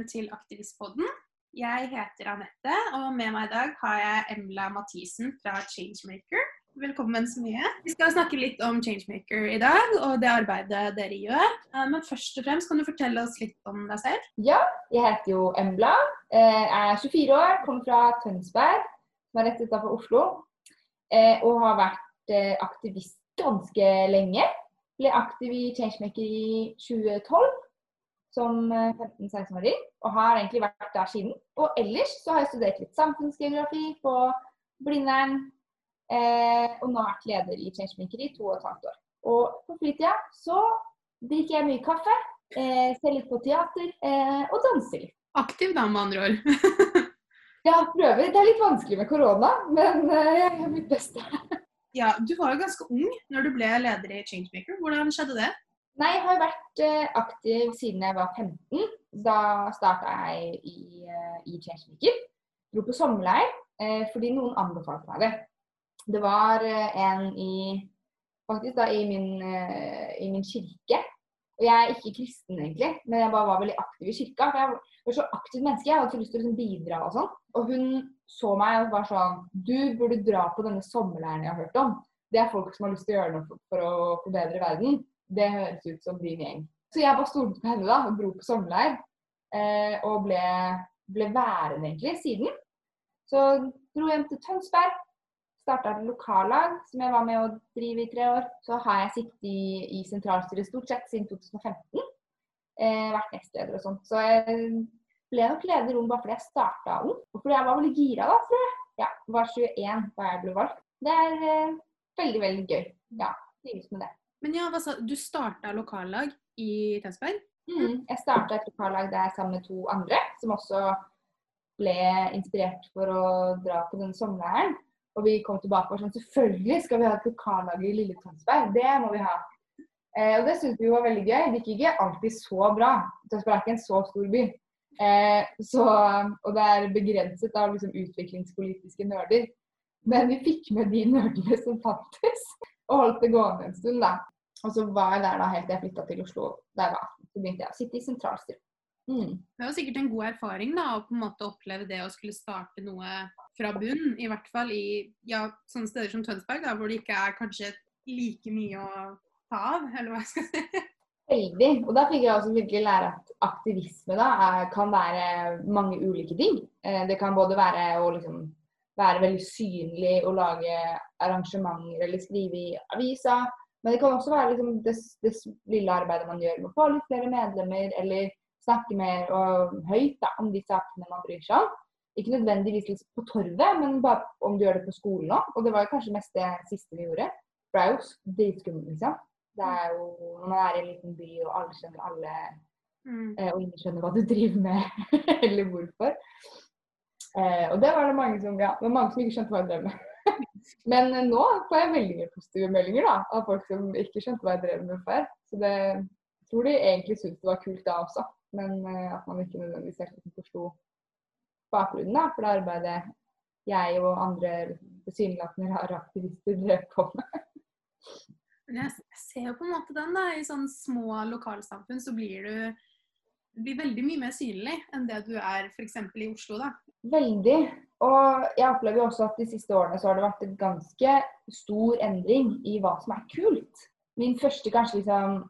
velkommen til Aktivistpodden. Jeg heter Anette, og med meg i dag har jeg Emla Mathisen fra Changemaker. Velkommen så mye. Vi skal snakke litt om Changemaker i dag, og det arbeidet dere gjør. Eh, Men først og fremst, kan du fortelle oss litt om deg selv? Ja, jeg heter jo Embla. Eh, Jeg er 24 år, kommer fra Tønsberg, som er rett utenfor Oslo. eh, Og har vært eh, aktivist ganske lenge. Ble aktiv i Changemaker i 2012 som eh, 15-16-åring, og har egentlig vært der siden. Og ellers så har jeg studert litt samfunnsgeografi på Blindern, eh, og nå vært leder i Changemaker i to og et halvt år. Og på fritida så drikker jeg mye kaffe, eh, ser litt på teater eh, og danser litt. Aktiv da, med andre ord. Ja, prøver. Det er litt vanskelig med korona, men eh, jeg gjør mitt beste. ja, Du var jo ganske ung når du ble leder i Changemaker. Hvordan skjedde det? Nei, jeg har vært eh, aktiv siden jeg var 15. Da starta jeg i, eh, i Changemaker. Dro på sommerleir eh, fordi noen anbefalte meg det. Det var en i faktisk da i min, i min kirke. Og jeg er ikke kristen egentlig, men jeg bare var veldig aktiv i kirka. For jeg var så aktivt menneske. Jeg hadde så lyst til å liksom bidra og sånn. Og hun så meg og var sånn Du burde dra på denne sommerleiren jeg har hørt om. Det er folk som har lyst til å gjøre noe for, for å forbedre verden. Det høres ut som din gjeng. Så jeg bare stolte på henne da og dro på sommerleir. Eh, og ble, ble værende egentlig siden. Så dro hjem til Tønsberg. Starta et lokallag som jeg var med å drive i tre år. Så har jeg sittet i, i sentralstyret stort sett siden 2015. Eh, vært nestleder og sånt. Så jeg ble nok leder ung bare fordi jeg starta ung. Og fordi jeg var veldig gira da, tror jeg. Ja, var 21 da jeg ble valgt. Det er eh, veldig, veldig gøy. Ja, trives med det. Men ja, hva sa Du starta lokallag i Tønsberg? Mm, jeg starta et lokallag der sammen med to andre, som også ble inspirert for å dra på denne sommerleiren. Og vi kom tilbake og var sånn Selvfølgelig skal vi ha et lokallag i lille Tønsberg. Det må vi ha. Eh, og det syntes vi var veldig gøy. Det gikk ikke alltid så bra. Tønsberg er ikke en så stor by. Eh, så, og det er begrenset av liksom, utviklingspolitiske nerder. Men vi fikk med de nerdene som fantes, og holdt det gående en stund. da. Og så var jeg der da helt til jeg flytta til Oslo jeg var Så begynte jeg å sitte i sentralstyret. Mm. Det var sikkert en god erfaring da, å på en måte oppleve det å skulle starte noe fra bunn. I hvert fall i ja, sånne steder som Tønsberg, da, hvor det ikke er kanskje like mye å ta av, eller hva jeg skal si. Veldig. Og da fikk jeg også virkelig lære at aktivisme da, kan være mange ulike ting. Eh, det kan både være å liksom, være veldig synlig og lage arrangementer eller skrive i avisa. Men det kan også være liksom, det, det lille arbeidet man gjør med å få litt flere medlemmer, eller snakke mer og høyt da, om de sakene man bryr seg om. Ikke nødvendigvis liksom på torvet, men bare om du gjør det på skolen òg. Og det var kanskje mest det siste vi gjorde. For det er jo dritskummelt, liksom. Det er jo når man er i en liten by og alle skjønner alle, Mm. eh, og ingen skjønner hva du driver med, eller hvorfor. Eh, og det var det mange som ja, det var mange som ikke skjønte hva jeg drev med. Men eh, nå får jeg veldig mye positive meldinger da, av folk som ikke skjønte hva jeg drev med før. Så det jeg tror de egentlig syntes det var kult da også, men eh, at man ikke nødvendigvis helt forsto bakgrunnen da, for det arbeidet jeg og andre tilsynelatende rare aktivister drev på med. Men jeg ser jo på en måte den, da. I sånne små lokalsamfunn så blir du blir veldig mye mer synlig enn det du er f.eks. i Oslo, da. Veldig. Og jeg opplever også at de siste årene så har det vært en ganske stor endring i hva som er kult. Min første kanskje liksom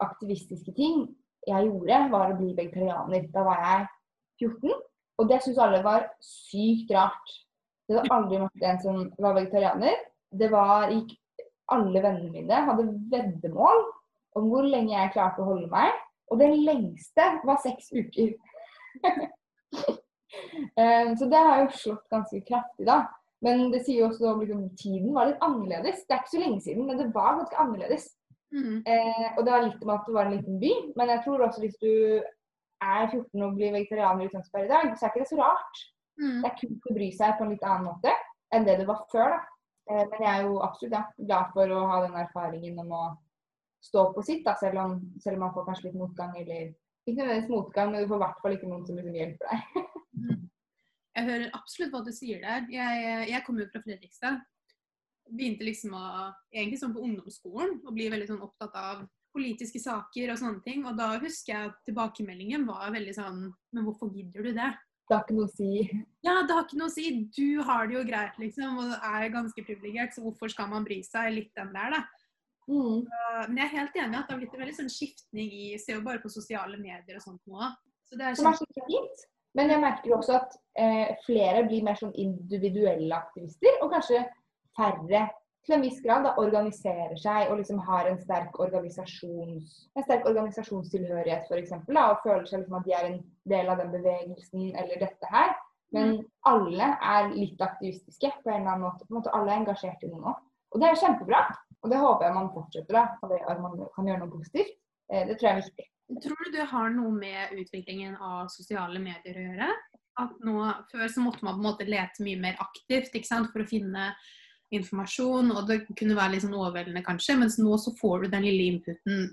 aktivistiske ting jeg gjorde, var å bli vegetarianer. Da var jeg 14, og det syntes alle var sykt rart. Det hadde aldri møtt en som var vegetarianer. Det var gikk Alle vennene mine hadde veddemål om hvor lenge jeg klarte å holde meg. Og den lengste var seks uker. Eh, Så det har jo slått ganske kraftig, da. Men det sier jo også at liksom, tiden var litt annerledes. Det er ikke så lenge siden, men det var ganske annerledes. Mm. Eh, og det var litt om at det var en liten by. Men jeg tror også hvis du er 14 og blir vegetarianer i Tønsberg i dag, så er ikke det så rart. Mm. Det er kult å bry seg på en litt annen måte enn det det var før. da. Eh, men jeg er jo absolutt ja, glad for å ha den erfaringen om å stå på sitt, da, selv, om, selv om man får kanskje litt motgang. Eller ikke nødvendigvis motgang, men du får i hvert fall ikke noen som liksom hjelper deg. Jeg hører absolutt hva du sier der. Jeg, jeg kommer jo fra Fredrikstad. Begynte liksom å, egentlig sånn på ungdomsskolen, å bli veldig sånn opptatt av politiske saker og sånne ting. Og da husker jeg at tilbakemeldingen var veldig sånn Men hvorfor gidder du det? Det har ikke noe å si. Ja, det har ikke noe å si. Du har det jo greit, liksom, og er ganske privilegert, så hvorfor skal man bry seg? Litt den der, da. Mm. Men jeg er helt enig i at det har blitt en veldig sånn skiftning i Ser jo bare på sosiale medier og sånt nå. Så det er er kjempe... så fint. Men jeg merker også at eh, flere blir mer sånn individuelle aktivister, og kanskje færre til en viss grad da, organiserer seg og liksom har en sterk, organisasjons, en sterk organisasjonstilhørighet f.eks. Og føler seg liksom at de er en del av den bevegelsen eller dette her. Men alle er litt aktivistiske på en eller annen måte. På en måte alle er engasjert i noe nå. Og det er kjempebra. Og det håper jeg man fortsetter da, og det at man kan gjøre noe positivt. Eh, det tror jeg er viktig. Tror du det har noe med utviklingen av sosiale medier å gjøre? At nå, Før så måtte man på en måte lete mye mer aktivt ikke sant? for å finne informasjon, og det kunne være litt sånn overveldende kanskje, mens nå så får du den lille inputen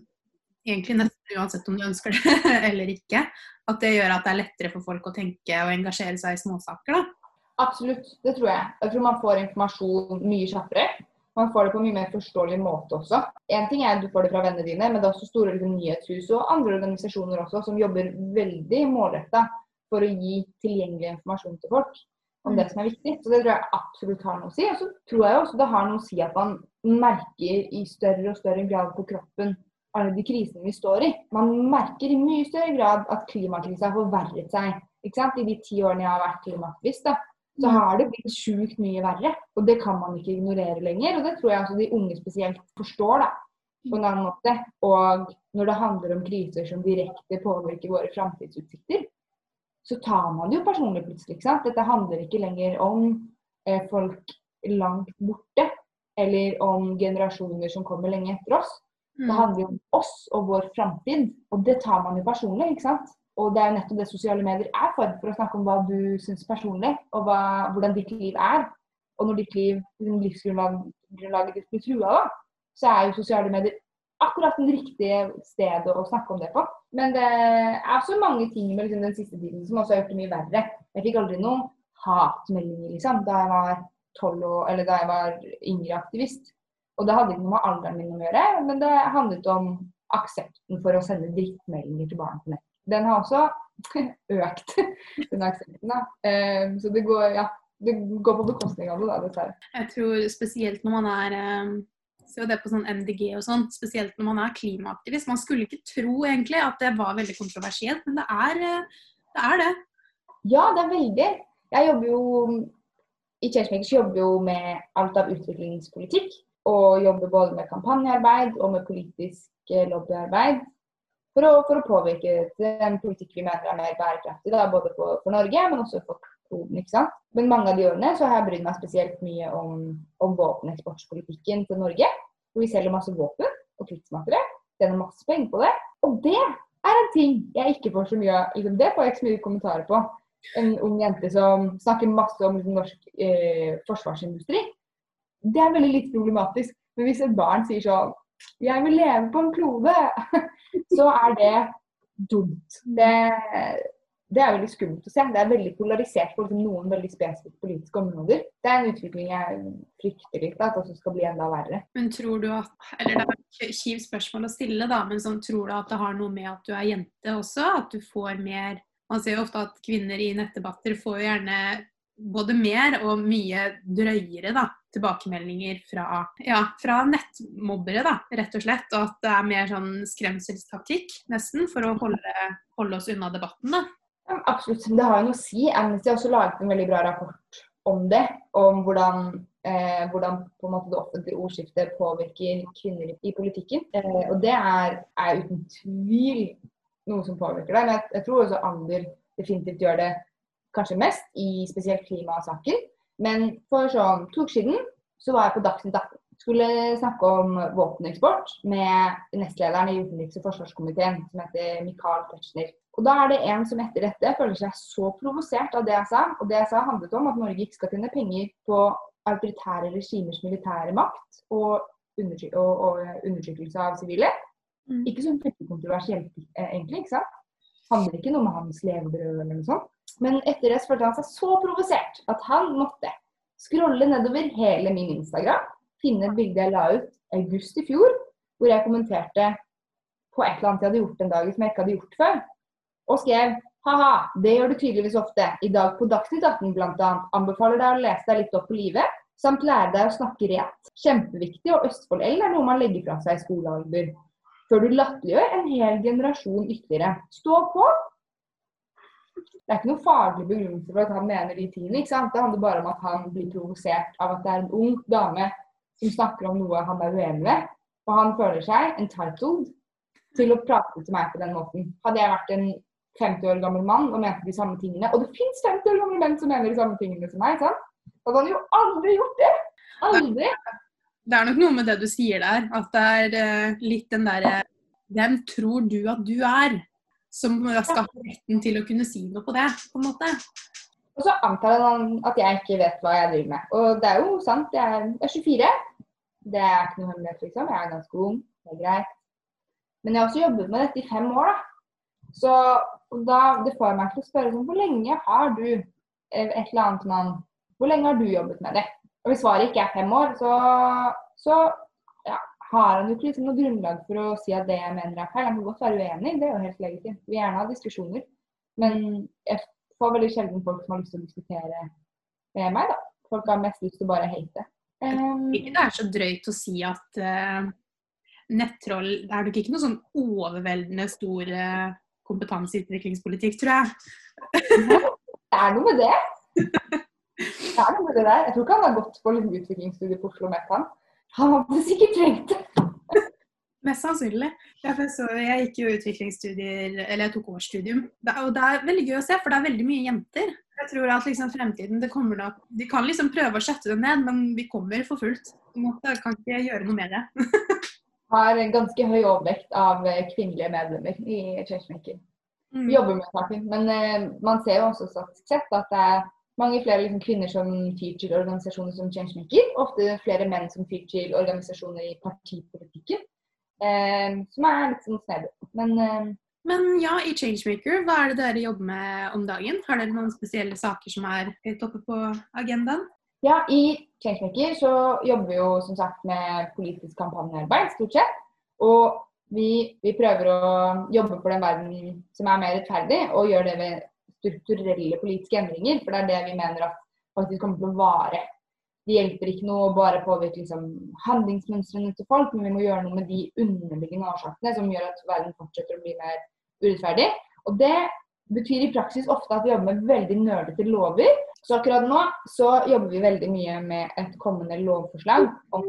egentlig nesten uansett om du ønsker det eller ikke. At det gjør at det er lettere for folk å tenke og engasjere seg i småsaker. da. Absolutt, det tror jeg. Jeg tror man får informasjon mye kjappere. Man får det på en mye mer forståelig måte også. En ting er at du får det fra vennene dine, men det er også store liksom, nyhetshus og andre organisasjoner også som jobber veldig målretta for å gi tilgjengelig informasjon til folk om det som er viktig. Så det tror jeg absolutt har noe å si. Og så tror jeg også det har noe å si at man merker i større og større grad på kroppen alle de krisene vi står i. Man merker i mye større grad at klimakrisa har forverret seg. I de ti årene jeg har vært klimaaktivist, så har det blitt sjukt mye verre. Og det kan man ikke ignorere lenger. Og det tror jeg også de unge spesielt forstår da, på en annen måte. Og når det handler om kriser som direkte påvirker våre framtidsutsikter, så tar man det jo personlig plutselig. ikke sant? Dette handler ikke lenger om eh, folk langt borte, eller om generasjoner som kommer lenge etter oss. Det handler jo om oss og vår framtid, og det tar man jo personlig. ikke sant? Og det er jo nettopp det sosiale medier er for, for å snakke om hva du syns personlig, og hva, hvordan ditt liv er. Og når ditt liv, livsgrunnlaget ditt blir trua, da, så er jo sosiale medier akkurat det riktige stedet å snakke om det på. Men det er også mange ting med liksom, den siste tiden som også har gjort det mye verre. Jeg fikk aldri noen hatmeldinger liksom, da jeg var 12 år, eller da jeg var yngre aktivist. Og det hadde ikke noe med alderen min å gjøre, men det handlet om aksepten for å sende drittmeldinger til barn på nett. Den har også økt, den aksenten. da. Eh, så det går, ja, det går på bekostning av det, da, dessverre. Jeg tror spesielt når man er Se Ser jo det på sånn MDG og sånn, spesielt når man er klimaaktivist. Man skulle ikke tro egentlig at det var veldig kontroversielt, men det er eh, det. Er det. Ja, det er veldig. Jeg jobber jo i Changemakers jobber jo med alt av utviklingspolitikk. Og jobber både med kampanjearbeid og med politisk eh, lobbyarbeid. For å, for å påvirke den politikk vi mener er mer bærekraftig, da, både for, for Norge, men også for kloden. ikke sant? Men mange av de årene så har jeg brydd meg spesielt mye om, om våpeneksportpolitikken til Norge. Hvor vi selger masse våpen og krigsmateriell. Tjener masse penger på det. Og det er en ting jeg ikke får så mye av. Liksom, det får jeg ikke så mye kommentarer på. En ung jente som snakker masse om liksom, norsk eh, forsvarsindustri. Det er veldig litt problematisk. Men hvis et barn sier sånn Jeg vil leve på en klode, så er det dumt. Det, det er veldig skummelt å se. Det er veldig polarisert på liksom, noen veldig spesifikke politiske områder. Det er en utvikling jeg frykter litt at også skal bli enda verre. Men tror du at Eller det er et kjipt spørsmål å stille, da, men sånn, tror du at det har noe med at du er jente også? At du får mer Man ser jo ofte at kvinner i nettdebatter får jo gjerne både mer og mye drøyere da, tilbakemeldinger fra, ja, fra nettmobbere, da, rett og slett. Og at det er mer sånn skremselstaktikk, nesten, for å holde, holde oss unna debatten. da. Ja, absolutt. Det har jo noe å si. Amnesty har også laget en veldig bra rapport om det. Om hvordan, eh, hvordan det offentlige ordskiftet påvirker kvinner i politikken. Eh, og det er, er, uten tvil noe som påvirker det. Men jeg, jeg tror også Ander definitivt gjør det kanskje mest, i spesielt klimasaker. Men for sånn to uker siden så var jeg på Dagsnytt 18. Skulle snakke om våpeneksport med nestlederen i utenriks- og forsvarskomiteen, som heter Michael Tetzschner. Og da er det en som etter dette føler seg så provosert av det jeg sa. Og det jeg sa handlet om at Norge ikke skal tjene penger på autoritære regimers militære makt og, undertryk og, og undertrykkelse av sivile. Mm. Ikke sånn veldig kontroversielt, eh, egentlig. ikke sant? Handler ikke noe om hans levebrød eller noe sånt. Men etter det følte han seg så provosert at han måtte scrolle nedover hele min Instagram, finne et bilde jeg la ut august i fjor, hvor jeg kommenterte på et eller annet jeg hadde gjort en dag som jeg ikke hadde gjort før. Og skrev ha-ha, det gjør du tydeligvis ofte. I dag på Dagsnytt 18 bl.a. anbefaler deg å lese deg litt opp på livet, samt lære deg å snakke rett. Kjempeviktig, og Østfold-L er noe man legger fra seg i skolealder. Før du latterliggjør en hel generasjon ytterligere. Stå på! Det er ikke noe faglig begrunnelse for at han mener de tingene. ikke sant? Det handler bare om at han blir provosert av at det er en ung dame som snakker om noe han er uenig med. Og han føler seg entitled til å prate til meg på den måten. Hadde jeg vært en 50 år gammel mann og mente de samme tingene, og det fins 50 år gamle menn som mener de samme tingene som meg, sant? da hadde han jo aldri gjort det. Aldri. Det er nok noe med det du sier der, at det er uh, litt den derre Hvem tror du at du er? Som skal ha retten til å kunne si noe på det, på en måte. Og så antar han at jeg ikke vet hva jeg driver med. Og det er jo sant, jeg er 24. Det er ikke noe hemmelighet, liksom. Jeg er ganske ung. Det er greit. Men jeg har også jobbet med dette i fem år, da. Så da, det får meg til å spørre sånn Hvor lenge har du et eller annet mann Hvor lenge har du jobbet med det? Og hvis svaret ikke er fem år, så, så har han jo ikke liksom noe grunnlag for å si at det jeg mener er feil. Han kan godt være uenig, det er jo helt legitimt. Vi vil gjerne ha diskusjoner. Men jeg får veldig sjelden folk som har lyst til å diskutere med meg, da. Folk har mest lyst til å bare hate. Um, det er så drøyt å si at uh, nettroll Det er nok ikke noe sånn overveldende stor uh, kompetanseutviklingspolitikk, tror jeg. det er noe med det. Det er noe med det der. Jeg tror ikke han har gått på utviklingsstudiet på Oslo Met, han. Han hadde sikkert trengt det. Mest sannsynlig. jeg gikk jo utviklingsstudier, eller jeg tok årsstudium. Og det er veldig gøy å se, for det er veldig mye jenter. Jeg tror at liksom fremtiden det kommer nok, De kan liksom prøve å sette det ned, men vi kommer for fullt. Jeg kan ikke gjøre noe med det. har en ganske høy overvekt av kvinnelige medlemmer i Changemaker. Mm. Jobber med saken, men uh, man ser jo også sett at det er mange flere liksom, kvinner som feature organisasjoner som Changemaker. Ofte flere menn som feature organisasjoner i partipolitikken. Eh, som er litt sånn snedig. Men eh, men ja, i Changemaker, hva er det dere jobber med om dagen? Har dere noen spesielle saker som er høyt oppe på agendaen? Ja, i Changemaker så jobber vi jo som sagt med politisk kampanjearbeid, stort sett. Og vi, vi, prøver å jobbe for den verden som er mer rettferdig, og gjøre det ved strukturelle politiske endringer. For det er det vi mener at faktisk kommer til å vare. Det hjelper ikke noe å bare påvirke liksom, handlingsmønstrene til folk, men vi må gjøre noe med de underliggende årsakene som gjør at verden fortsetter å bli mer urettferdig. Og det betyr i praksis ofte at vi jobber med veldig nerdete lover. Så akkurat nå så jobber vi veldig mye med et kommende lovforslag om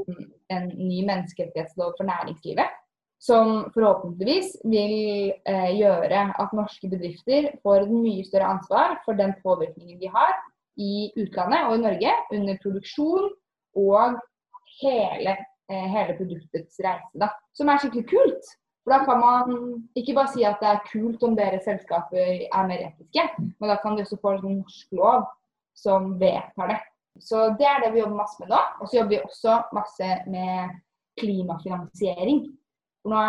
en ny menneskerettighetslov for næringslivet. Som forhåpentligvis vil eh, gjøre at norske bedrifter får et mye større ansvar for den påvirkningen de har i utlandet og i Norge under produksjon og hele, eh, hele produktets reise. Da. Som er skikkelig kult. For da kan man ikke bare si at det er kult om deres selskaper er mer etiske, men da kan de også få en norsk lov som vedtar det. Så det er det vi jobber masse med nå. Og så jobber vi også masse med klimafinansiering. Nå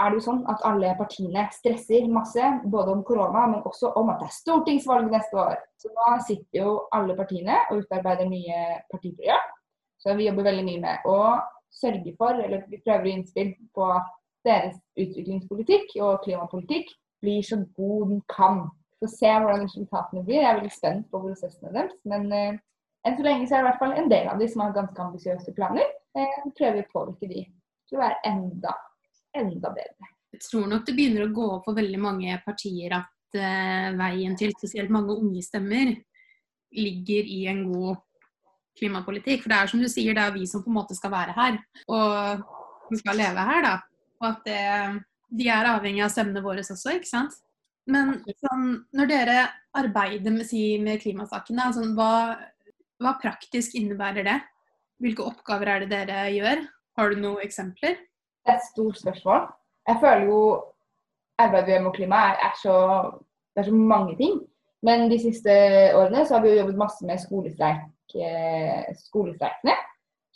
er det jo sånn at alle partiene stresser masse, både om korona, men også om at det er stortingsvalg neste år. Så nå sitter jo alle partiene og utarbeider nye partiprogram. Så vi jobber veldig mye med å sørge for, eller vi prøver å innspill på at deres utviklingspolitikk og klimapolitikk blir så god den kan. Så se hvordan resultatene blir. Jeg er veldig spent på prosessene deres. Men eh, enn så lenge så er det i hvert fall en del av de som har ganske ambisiøse planer. Eh, prøver å påvirke de til å være enda, enda bedre. Jeg tror nok det begynner å gå opp for veldig mange partier at uh, veien til spesielt mange unge stemmer ligger i en god klimapolitikk. For det er som du sier, det er vi som på en måte skal være her. Og vi skal leve her, da. Og at det, de er avhengig av stemmene våre også, ikke sant. Men sånn, når dere arbeider med, si, med klimasakene, altså, hva, hva, praktisk innebærer det? Hvilke oppgaver er det dere gjør? Har du noen eksempler? Det er et stort spørsmål. Jeg føler jo arbeidet vi gjør med klima er, er, så, det er så mange ting. Men de siste årene så har vi jo jobbet masse med skolestreik, eh, skolestreikene.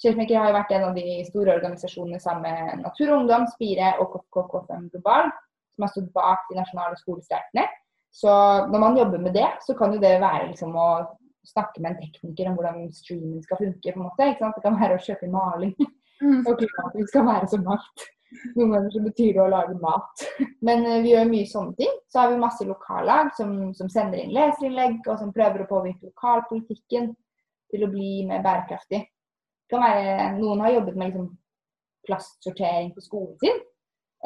Chefmaker har jo vært en av de store organisasjonene sammen med Natur og Ungdom, Spire og KKKFM Global, som har stått bak de nasjonale skolestreikene. Så når man jobber med det, så kan jo det være liksom å snakke med en tekniker om hvordan streaming skal funke. på en måte, ikke sant? Det kan være å kjøpe maling. Mm. Og klimaet skal være som makt. Noen ganger så betyr det å lage mat. Men uh, vi gjør mye sånne ting. Så har vi masse lokallag som, som sender inn leserinnlegg, og som prøver å påvirke lokalpolitikken til å bli mer bærekraftig. Være, Noen har jobbet med liksom, plastsortering på skolen sin,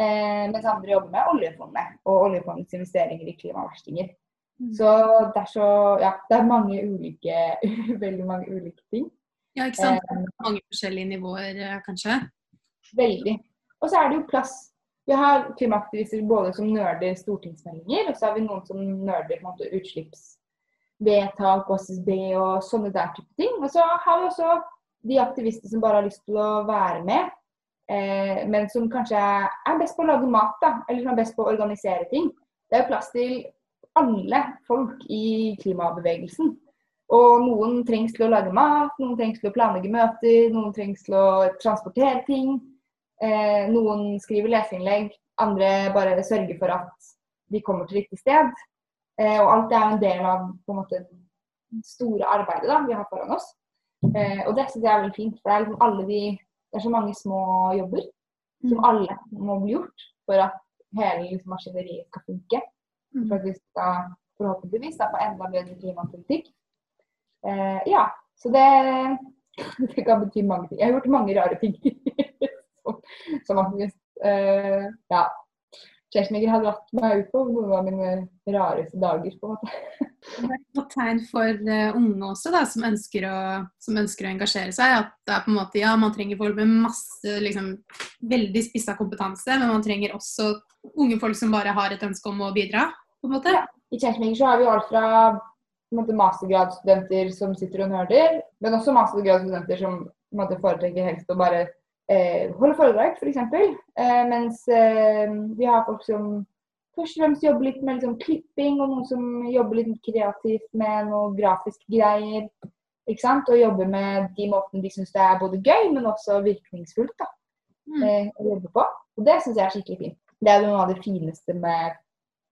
eh, mens andre jobber med oljefondet og oljefondets investeringer i klimaverstinger. Mm. Så det er så Ja, det er mange ulike Veldig mange ulike ting. Ja, ikke sant. Eh, mange forskjellige nivåer, eh, kanskje? Veldig. Og så er det jo plass. Vi har klimaaktivister både som nerder stortingsmeldinger, og så har vi noen som nerder måte utslippsvedtak OSSB og sånne der type ting. Og så har vi også de aktivister som bare har lyst til å være med, eh, men som kanskje er best på å lage mat, da, eller som er best på å organisere ting. Det er jo plass til alle folk i klimabevegelsen. Og noen trengs til å lage mat, noen trengs til å planlegge møter, noen trengs til å transportere ting. Eh, noen skriver leseinnlegg, andre bare sørger for at de kommer til riktig sted. Eh, og alt det er en del av på en måte, store arbeidet da, vi har foran oss. Eh, og det syns jeg er veldig fint. For det er, liksom de, det er så mange små jobber som mm. alle må bli gjort for at hele liksom, maskineriet skal funke. Mm. For at vi skal forhåpentligvis da, få enda bedre klimapolitikk. Eh, ja, så det, det kan bety mange ting. Jeg har gjort mange rare ting. som faktisk Eh, Ja. Chessmaker har dratt meg ut på noen av mine rareste dager, på en måte. Det er et tegn for uh, unge også, da, som ønsker, å, som ønsker, å, engasjere seg. At det er på en måte, ja, man trenger folk med masse liksom, veldig spissa kompetanse, men man trenger også unge folk som bare har et ønske om å bidra. på en måte. Ja. I Chessmaker så har vi alt fra mastergradsstudenter som sitter og nerder, men også mastergradsstudenter som måte, foretrekker helst å bare eh, holde foredrag, f.eks. Eh, mens eh, vi har folk som først og fremst jobber litt med liksom, klipping, og noen som jobber litt kreativt med noe grafisk greier. Ikke sant? Og jobber med de måtene de syns det er både gøy, men også virkningsfullt da, mm. eh, å jobbe på. Og det syns jeg er skikkelig fint. Det er noe av det fineste med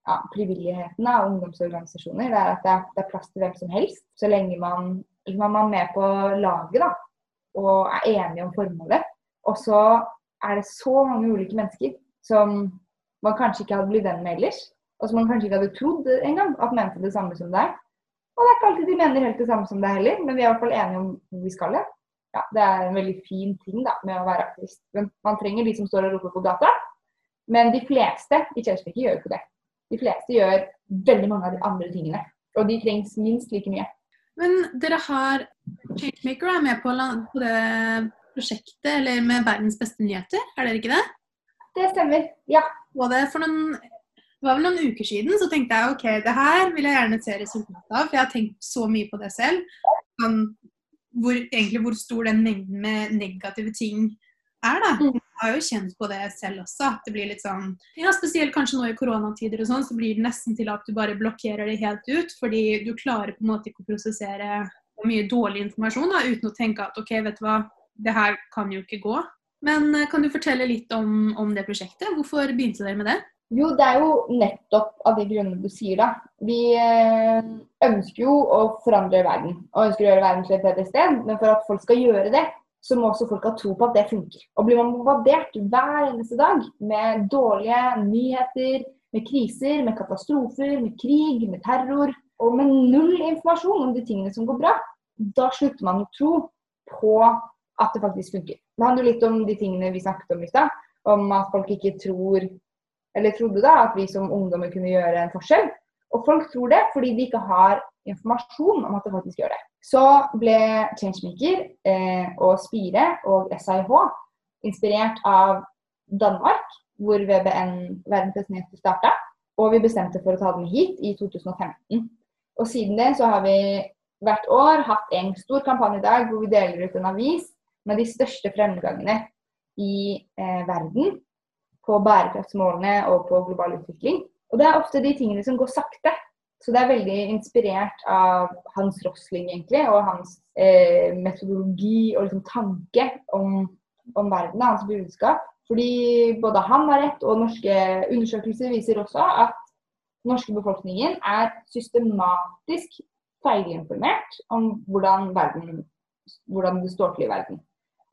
ja, frivilligheten og ungdomsorganisasjoner. Det er at det er, det er, plass til hvem som helst, så lenge man, man er med på laget da, og er enige om formålet. Og så er det så mange ulike mennesker som man kanskje ikke hadde blitt venn med ellers. Og som man kanskje ikke hadde trodd engang at mente det samme som deg. Og det er ikke alltid de mener helt det samme som deg heller, men vi er i hvert fall enige om hvor vi skal. Ja, det er en veldig fin ting da, med å være aktivist. Man trenger de som står og roper på gata. Men de fleste i Kjelsvik gjør ikke det. De fleste gjør veldig mange av de andre tingene. Og de trengs minst like mye. Men dere har Changemaker er med på, på det prosjektet, eller med verdens beste nyheter, er dere ikke det? Det stemmer, ja. Var det for noen det var vel noen uker siden, så tenkte jeg ok, det her vil jeg gjerne se resultatet av. For jeg har tenkt så mye på det selv. Hvor, egentlig hvor stor den mengden med negative ting er, da. Mm. Har jo kjent på det selv også. At det blir litt sånn ja, Spesielt kanskje nå i koronatider og sånn, så blir det nesten til at du bare blokkerer det helt ut. Fordi du klarer på en måte ikke å prosessere mye dårlig informasjon da, uten å tenke at ok, vet du hva, det her kan jo ikke gå. Men eh, kan du fortelle litt om, om, det prosjektet? Hvorfor begynte dere med det? Jo, det er jo nettopp av de grunnene du sier, da. Vi eh, ønsker jo å forandre verden, og ønsker å gjøre verden til et bedre sted. Men for at folk skal gjøre det, så må også folk ha tro på at det funker. Og blir man bombardert hver eneste dag med dårlige nyheter, med kriser, med katastrofer, med krig, med terror, og med null informasjon om de tingene som går bra, da slutter man å tro på at det faktisk funker. Det handler litt om de tingene vi snakket om i stad. Om at folk ikke tror, eller trodde da, at vi som ungdommer kunne gjøre en forskjell. Og folk tror det fordi de ikke har informasjon om at det faktisk gjør det. Så ble Changemaker eh, og Spire og SIH inspirert av Danmark, hvor VBN Verdens starta. Og vi bestemte for å ta den hit i 2015. Og siden det så har vi hvert år hatt en stor kampanje i dag hvor vi deler ut en avis med de største fremgangene i eh, verden på bærekraftsmålene og på global utvikling. Og det er ofte de tingene som går sakte. Så det er veldig inspirert av Hans Rosling egentlig, og hans eh, metodologi og liksom, tanke om, om verden, hans budskap. Fordi både han har rett, og norske undersøkelser viser også at den norske befolkningen er systematisk feilinformert om hvordan, verden, hvordan det står til i verden.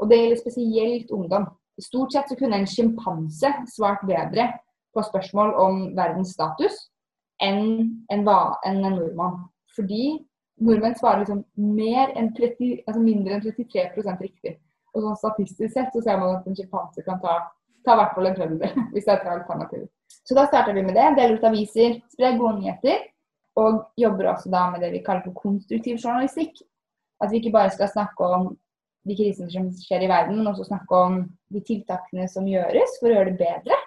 Og det gjelder spesielt ungdom. stort sett så kunne en sjimpanse svart bedre på spørsmål om verdens status enn en, en nordmann. Fordi nordmenn svarer liksom enn 30, altså mindre enn 33% riktig. Og sånn statistisk sett så ser man at en sjimpanse kan ta, ta hvert fall en tredjedel, hvis det er et alternativ. Så da starter vi med det. Deler ut aviser, sprer gode nyheter. Og jobber også da med det vi kaller for konstruktiv journalistikk. At vi ikke bare skal snakke om de krisene som skjer i verden, men også snakke om de tiltakene som gjøres for å gjøre det bedre,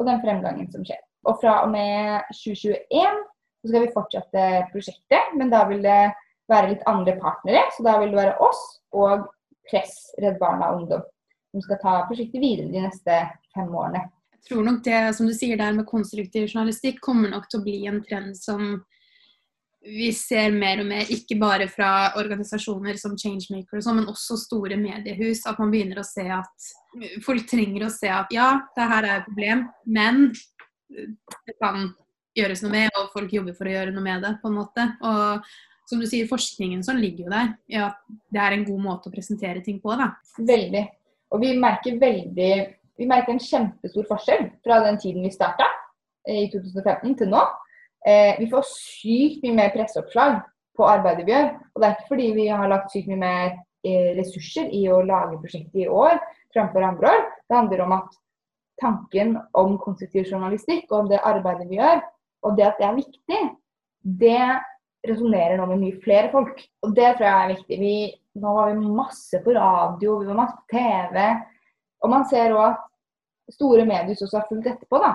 og den fremgangen som skjer. Og fra og med 2021 så skal vi fortsette prosjektet, men da vil det være litt andre partnere. Så da vil det være oss og Press, Redd Barna og Ungdom som skal ta prosjektet videre de neste fem årene. Jeg tror nok det som du sier der med konstruktiv journalistikk kommer nok til å bli en trend som vi ser mer og mer, ikke bare fra organisasjoner som Changemaker, sånn, men også store mediehus, at man begynner å se at folk trenger å se at ja, det her er et problem, men det kan gjøres noe med, og folk jobber for å gjøre noe med det, på en måte. Og som du sier, forskningen sånn ligger jo der. Ja, det er en god måte å presentere ting på, da. Veldig. Og vi merker veldig Vi merker en kjempestor forskjell fra den tiden vi starta i 2015 til nå. Eh, vi får sykt mye mer presseoppslag på arbeidet vi gjør. Og det er ikke fordi vi har lagt sykt mye mer eh, ressurser i å lage prosjektet i år framfor andre år. Det handler om at tanken om konstruktiv journalistikk og om det arbeidet vi gjør, og det at det er viktig, det resonnerer nå med mye flere folk. Og det tror jeg er viktig. Vi, nå var vi masse på radio, vi var masse på TV. Og man ser òg at store medier også har fulgt etterpå, da.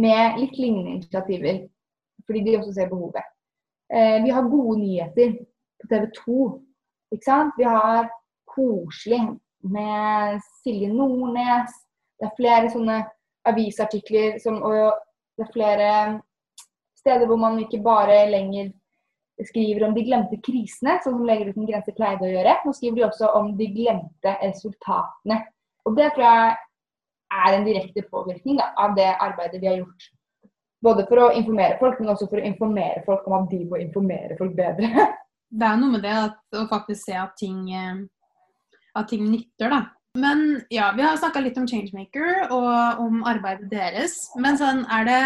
Med litt lignende initiativer fordi de også ser behovet. Eh, vi har gode nyheter på TV 2. Ikke sant? Vi har Koselig med Silje Nordnes. Det er flere sånne avisartikler som, og det er flere steder hvor man ikke bare lenger skriver om de glemte krisene, sånn som Leger uten grenser pleide å gjøre. Nå skriver de også om de glemte resultatene. Og Det tror jeg er en direkte påvirkning da, av det arbeidet vi har gjort både for å informere folk, men også for å informere folk om at de må informere folk bedre. Det er noe med det at, å faktisk se at ting, eh, at ting nytter, da. Men ja, vi har snakka litt om Changemaker og om arbeidet deres. Men sånn er det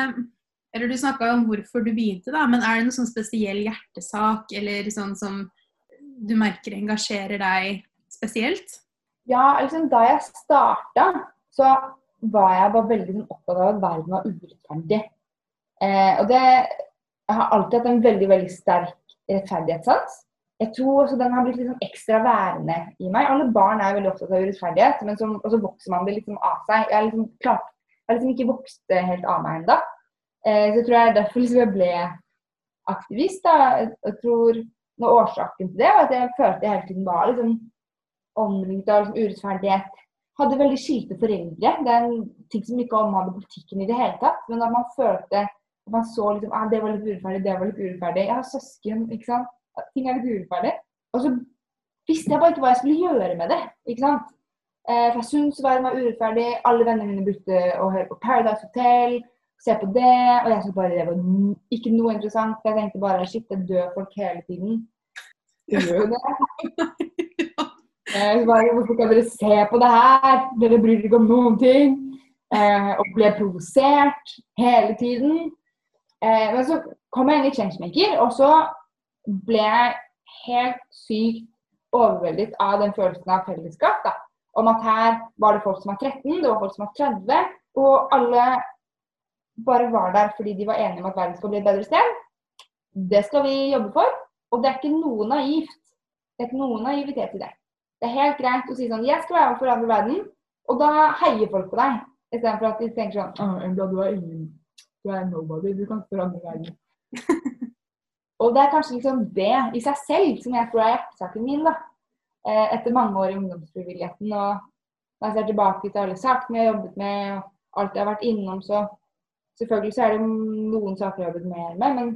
Eller du snakka om hvorfor du begynte, da. Men er det noen sånn spesiell hjertesak eller sånn som du merker engasjerer deg spesielt? Ja, liksom da jeg starta, så var jeg bare veldig sånn opptatt av at verden var urettferdig. Eh, og det Jeg har alltid hatt en veldig veldig sterk rettferdighetssans. Jeg tror også den har blitt litt sånn ekstra værende i meg. Alle barn er veldig opptatt av urettferdighet, men så, så vokser man det liksom av seg. Jeg har liksom, liksom ikke vokst helt av meg ennå. Eh, så jeg tror jeg derfor liksom jeg ble aktivist. da. Jeg tror noe Årsaken til det var at jeg følte jeg hele tiden var liksom omringet av liksom, urettferdighet. Hadde veldig skilte foreldre. Det er en ting som ikke omhandler politikken i det hele tatt. Men at man følte at man så liksom ah, det var litt urettferdig, det var litt urettferdig. Jeg har søsken, ikke sant. Ting er litt urettferdig. Og så visste jeg bare ikke hva jeg skulle gjøre med det. ikke sant? Eh, for jeg syntes verden var urettferdig. Alle vennene mine brukte å høre på Paradise Hotel, se på det. Og jeg syntes bare det var ikke noe interessant. Jeg tenkte bare shit, det dør folk hele tiden. Gjør jo det. Eh, bare, Hvorfor kan dere se på det her? Dere bryr dere ikke om noen ting. Eh, og ble provosert hele tiden. Eh, men så kom jeg inn i Changemaker, og så ble jeg helt sykt overveldet av den følelsen av fellesskap. da. Om at her var det folk som var 13, det var folk som var 30, og alle bare var der fordi de var enige om at verden skal bli et bedre sted. Det skal vi jobbe for. Og det er ikke noe naivt. Det er ikke noe naivitet i det. Det er helt greit å si sånn Jeg skal være med for andre verden. Og da heier folk på deg. Istedenfor at de tenker sånn Embla, du er ingen du er nobody. Du kan forandre verden. og det er kanskje liksom det i seg selv som jeg tror er hjertesaken min. da. Eh, etter mange år i ungdomsfrivilligheten og når jeg ser tilbake til alle sakene jeg har jobbet med, og alt jeg har vært innom, så selvfølgelig så er det noen saker jeg har jobbet mer med, men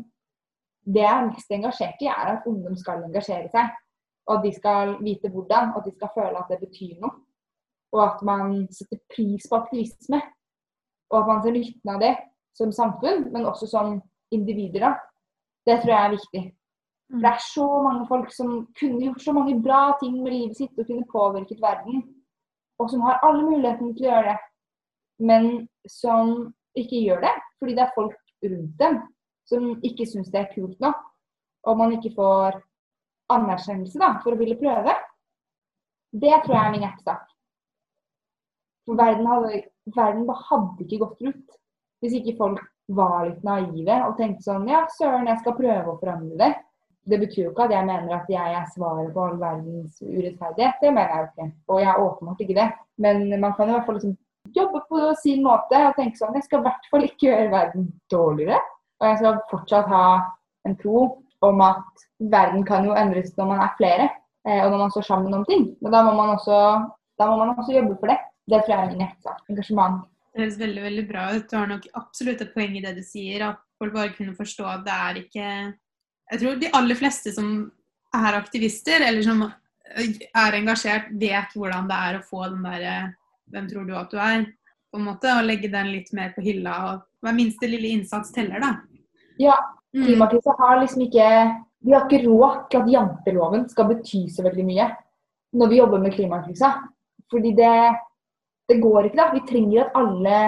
det jeg er mest engasjert i, er at ungdom skal engasjere seg. Og at de skal vite hvordan, og at de skal føle at det betyr noe. Og at man setter pris på aktivisme. Og at man ser nytten av det som samfunn, men også som individer. da. Det tror jeg er viktig. For Det er så mange folk som kunne gjort så mange bra ting med livet sitt og kunne påvirket verden. og som har alle mulighetene til å gjøre det, men som ikke gjør det fordi det er folk rundt dem som ikke syns det er kult nok, og man ikke får anerkjennelse da, for å ville prøve, det tror jeg er min hjertesak. For verden hadde, verden hadde ikke gått rundt hvis ikke folk var litt naive og tenkte sånn Ja, søren, jeg skal prøve å forandre det. Det betyr jo ikke at jeg mener at jeg er svaret på all verdens urettferdighet. Det mener jeg jo ikke. Og jeg er åpenbart ikke det. Men man kan i hvert fall liksom jobbe på sin måte og tenke sånn Jeg skal i hvert fall ikke gjøre verden dårligere. Og jeg skal fortsatt ha en tro om at verden kan jo endres når man er flere, eh, og når man står sammen om ting. Men da må man også, må man også jobbe for det. Det tror jeg er min hjertesak. Engasjement. Det høres veldig veldig bra ut. Du har nok absolutt et poeng i det du sier. At folk bare kunne forstå at det er ikke Jeg tror de aller fleste som er aktivister, eller som er engasjert, vet hvordan det er å få den derre Hvem tror du at du er? på en måte, Og legge den litt mer på hylla. og Hver minste lille innsats teller, da. Ja. Klimakrisen har liksom ikke Vi har ikke råd til at janteloven skal bety så veldig mye når vi jobber med klimakrisa. Fordi det det går ikke, da. Vi trenger at alle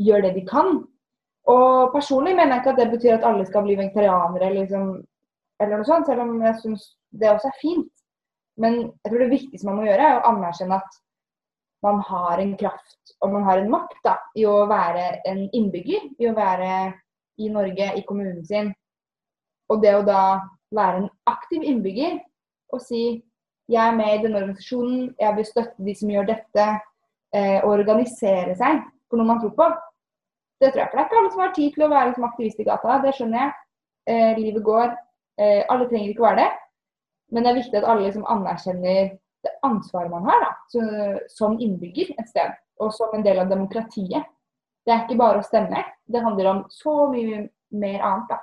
gjør det de kan. Og personlig mener jeg ikke at det betyr at alle skal bli vegetarianere liksom, eller noe sånt, selv om jeg syns det også er fint. Men jeg tror det viktigste man må gjøre, er å anerkjenne at man har en kraft og man har en makt da, i å være en innbygger, i å være i Norge, i kommunen sin. Og det å da være en aktiv innbygger og si jeg er med i denne organisasjonen, jeg vil støtte de som gjør dette, eh, organisere seg for noe man tror på. Det tror jeg ikke. Det er ikke alle som har tid til å være som aktivist i gata. Det skjønner jeg. Eh, livet går. Eh, alle trenger ikke være det. Men det er viktig at alle liksom anerkjenner det ansvaret man har da, så, som innbygger et sted. Og som en del av demokratiet. Det er ikke bare å stemme. Det handler om så mye mer annet. da.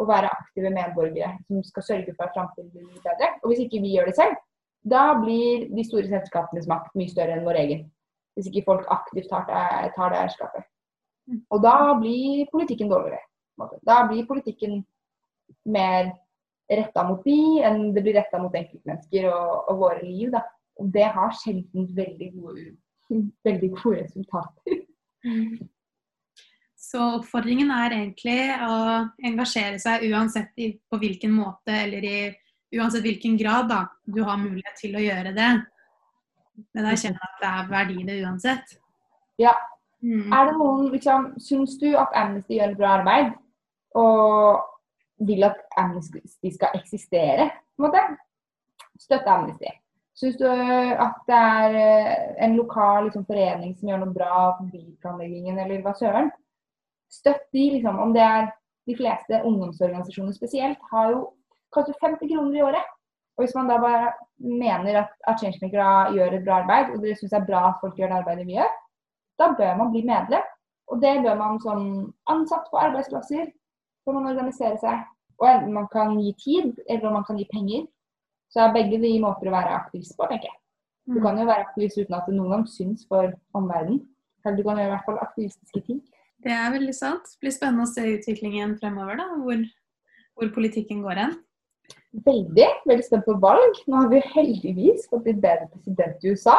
Å være aktive medborgere som skal sørge for at framtiden blir bedre. Og hvis ikke vi gjør det selv, da blir de store selskapenes makt mye større enn vår egen. Hvis ikke folk aktivt tar, tar det eierskapet. Mm. Og da blir politikken dårligere. Da blir politikken mer retta mot de enn det blir retta mot enkeltmennesker og, og, våre liv. Da. Og det har sjelden veldig gode, veldig gode resultater. Mm. Så oppfordringen er egentlig å engasjere seg uansett på hvilken måte eller i uansett hvilken grad da, du har mulighet til å gjøre det. Men jeg kjenner at det er verdi i det uansett. Ja. Mm. Er det noen, liksom, Syns du at Amnesty gjør et bra arbeid? Og vil at Amnesty skal eksistere? på en måte? Støtte Amnesty. Syns du at det er eh, en lokal liksom, forening som gjør noe bra på byplanleggingen, eller hva søren? Støtt de, liksom. Om det er de fleste ungdomsorganisasjoner spesielt, har jo koster 50 kroner i året. Og hvis man da bare mener at, at Changemakere gjør et bra arbeid, og dere syns det er bra at folk gjør det arbeidet vi gjør, da bør man bli medlem. Og det bør man som ansatt på arbeidsplasser. for man organisere seg. Og enten man kan gi tid, eller man kan gi penger. Så er begge de måter å være aktivist på, tenker jeg. Du mm. kan jo være aktivist uten at det noen gang syns for omverdenen. Eller du kan gjøre i hvert fall aktivistiske ting. Det er veldig sant. Det blir spennende å se utviklingen fremover, da. Hvor, hvor politikken går hen. Veldig. Veldig spent på valg. Nå har vi heldigvis fått blitt bedre president i USA.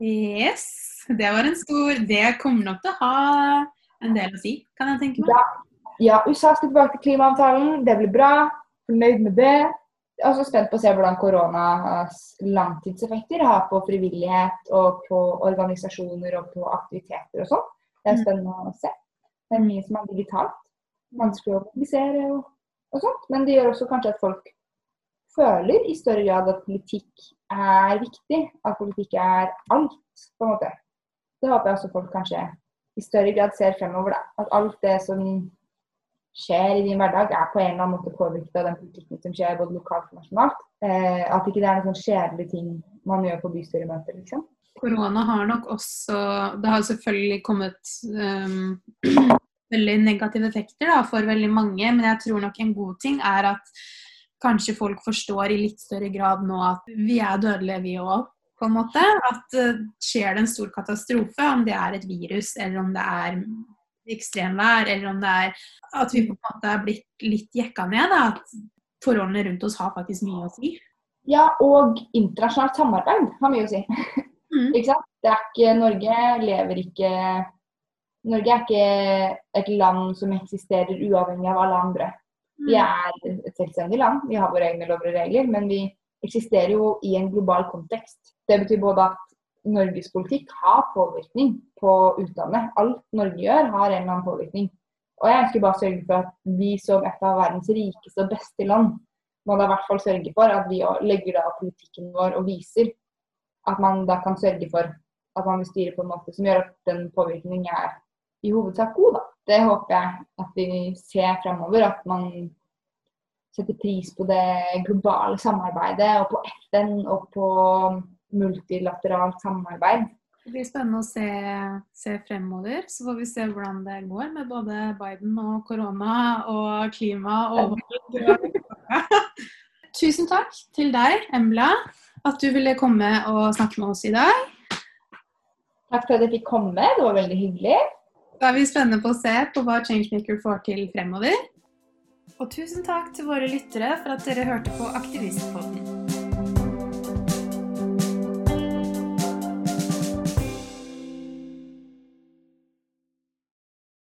Yes. Det var en stor Det kommer nok til å ha en del å si, kan jeg tenke meg. Ja, ja USA skal tilbake til klimaavtalen. Det blir bra. Fornøyd med det. Jeg er også spent på å se hvordan koronas langtidseffekter har på frivillighet og på organisasjoner og på aktiviteter og sånn. Det er mm. spennende å se. Det er mye som er digitalt. Vanskelig å organisere og og sånt. Men det gjør også kanskje at folk føler i større grad at politikk er viktig. At politikk er alt, på en måte. Det håper jeg også folk kanskje i større grad ser fremover. da. At alt det som skjer i din hverdag, er på en eller annen måte påvirket av den politikken som skjer både lokalt og nasjonalt. Eh, at ikke det er noen sånn kjedelige ting man gjør på bystyremøter, liksom. Korona har nok også Det har selvfølgelig kommet um, veldig negative effekter da, for veldig mange. Men jeg tror nok en god ting er at kanskje folk forstår i litt større grad nå at vi er dødelige, vi òg. På en måte. At uh, skjer det en stor katastrofe, om det er et virus eller om det er ekstremvær, eller om det er at vi på en måte er blitt litt jekka ned. Da, at forholdene rundt oss har faktisk mye å si. Ja, og internasjonalt samarbeid har mye å si. Mm. Ikke sant? Det er ikke, Norge lever ikke Norge er ikke et land som eksisterer uavhengig av alle andre. Mm. Vi er et selvstendig land, vi har våre egne lover og regler, men vi eksisterer jo i en global kontekst. Det betyr både at Norges politikk har påvirkning på utlandet. Alt Norge gjør, har en eller annen påvirkning. Og jeg ønsker bare å sørge for at vi som et av verdens rikeste og beste land, må da i hvert fall sørge for at vi legger da politikken vår og viser at man da kan sørge for at man vil styre på en måte som gjør at den påvirkningen er i hovedsak god, da. Det håper jeg at vi ser fremover. At man setter pris på det globale samarbeidet og på FN og på multilateralt samarbeid. Det blir spennende å se, se, fremover. Så får vi se hvordan det går med både Biden og korona og klima og Tusen takk til deg, Embla, at du ville komme og snakke med oss i dag. Takk for at jeg fikk komme. Det var veldig hyggelig. Da er vi spennende på å se på hva Changemaker får til fremover. Og tusen takk til våre lyttere for at dere hørte på Aktivistpodden.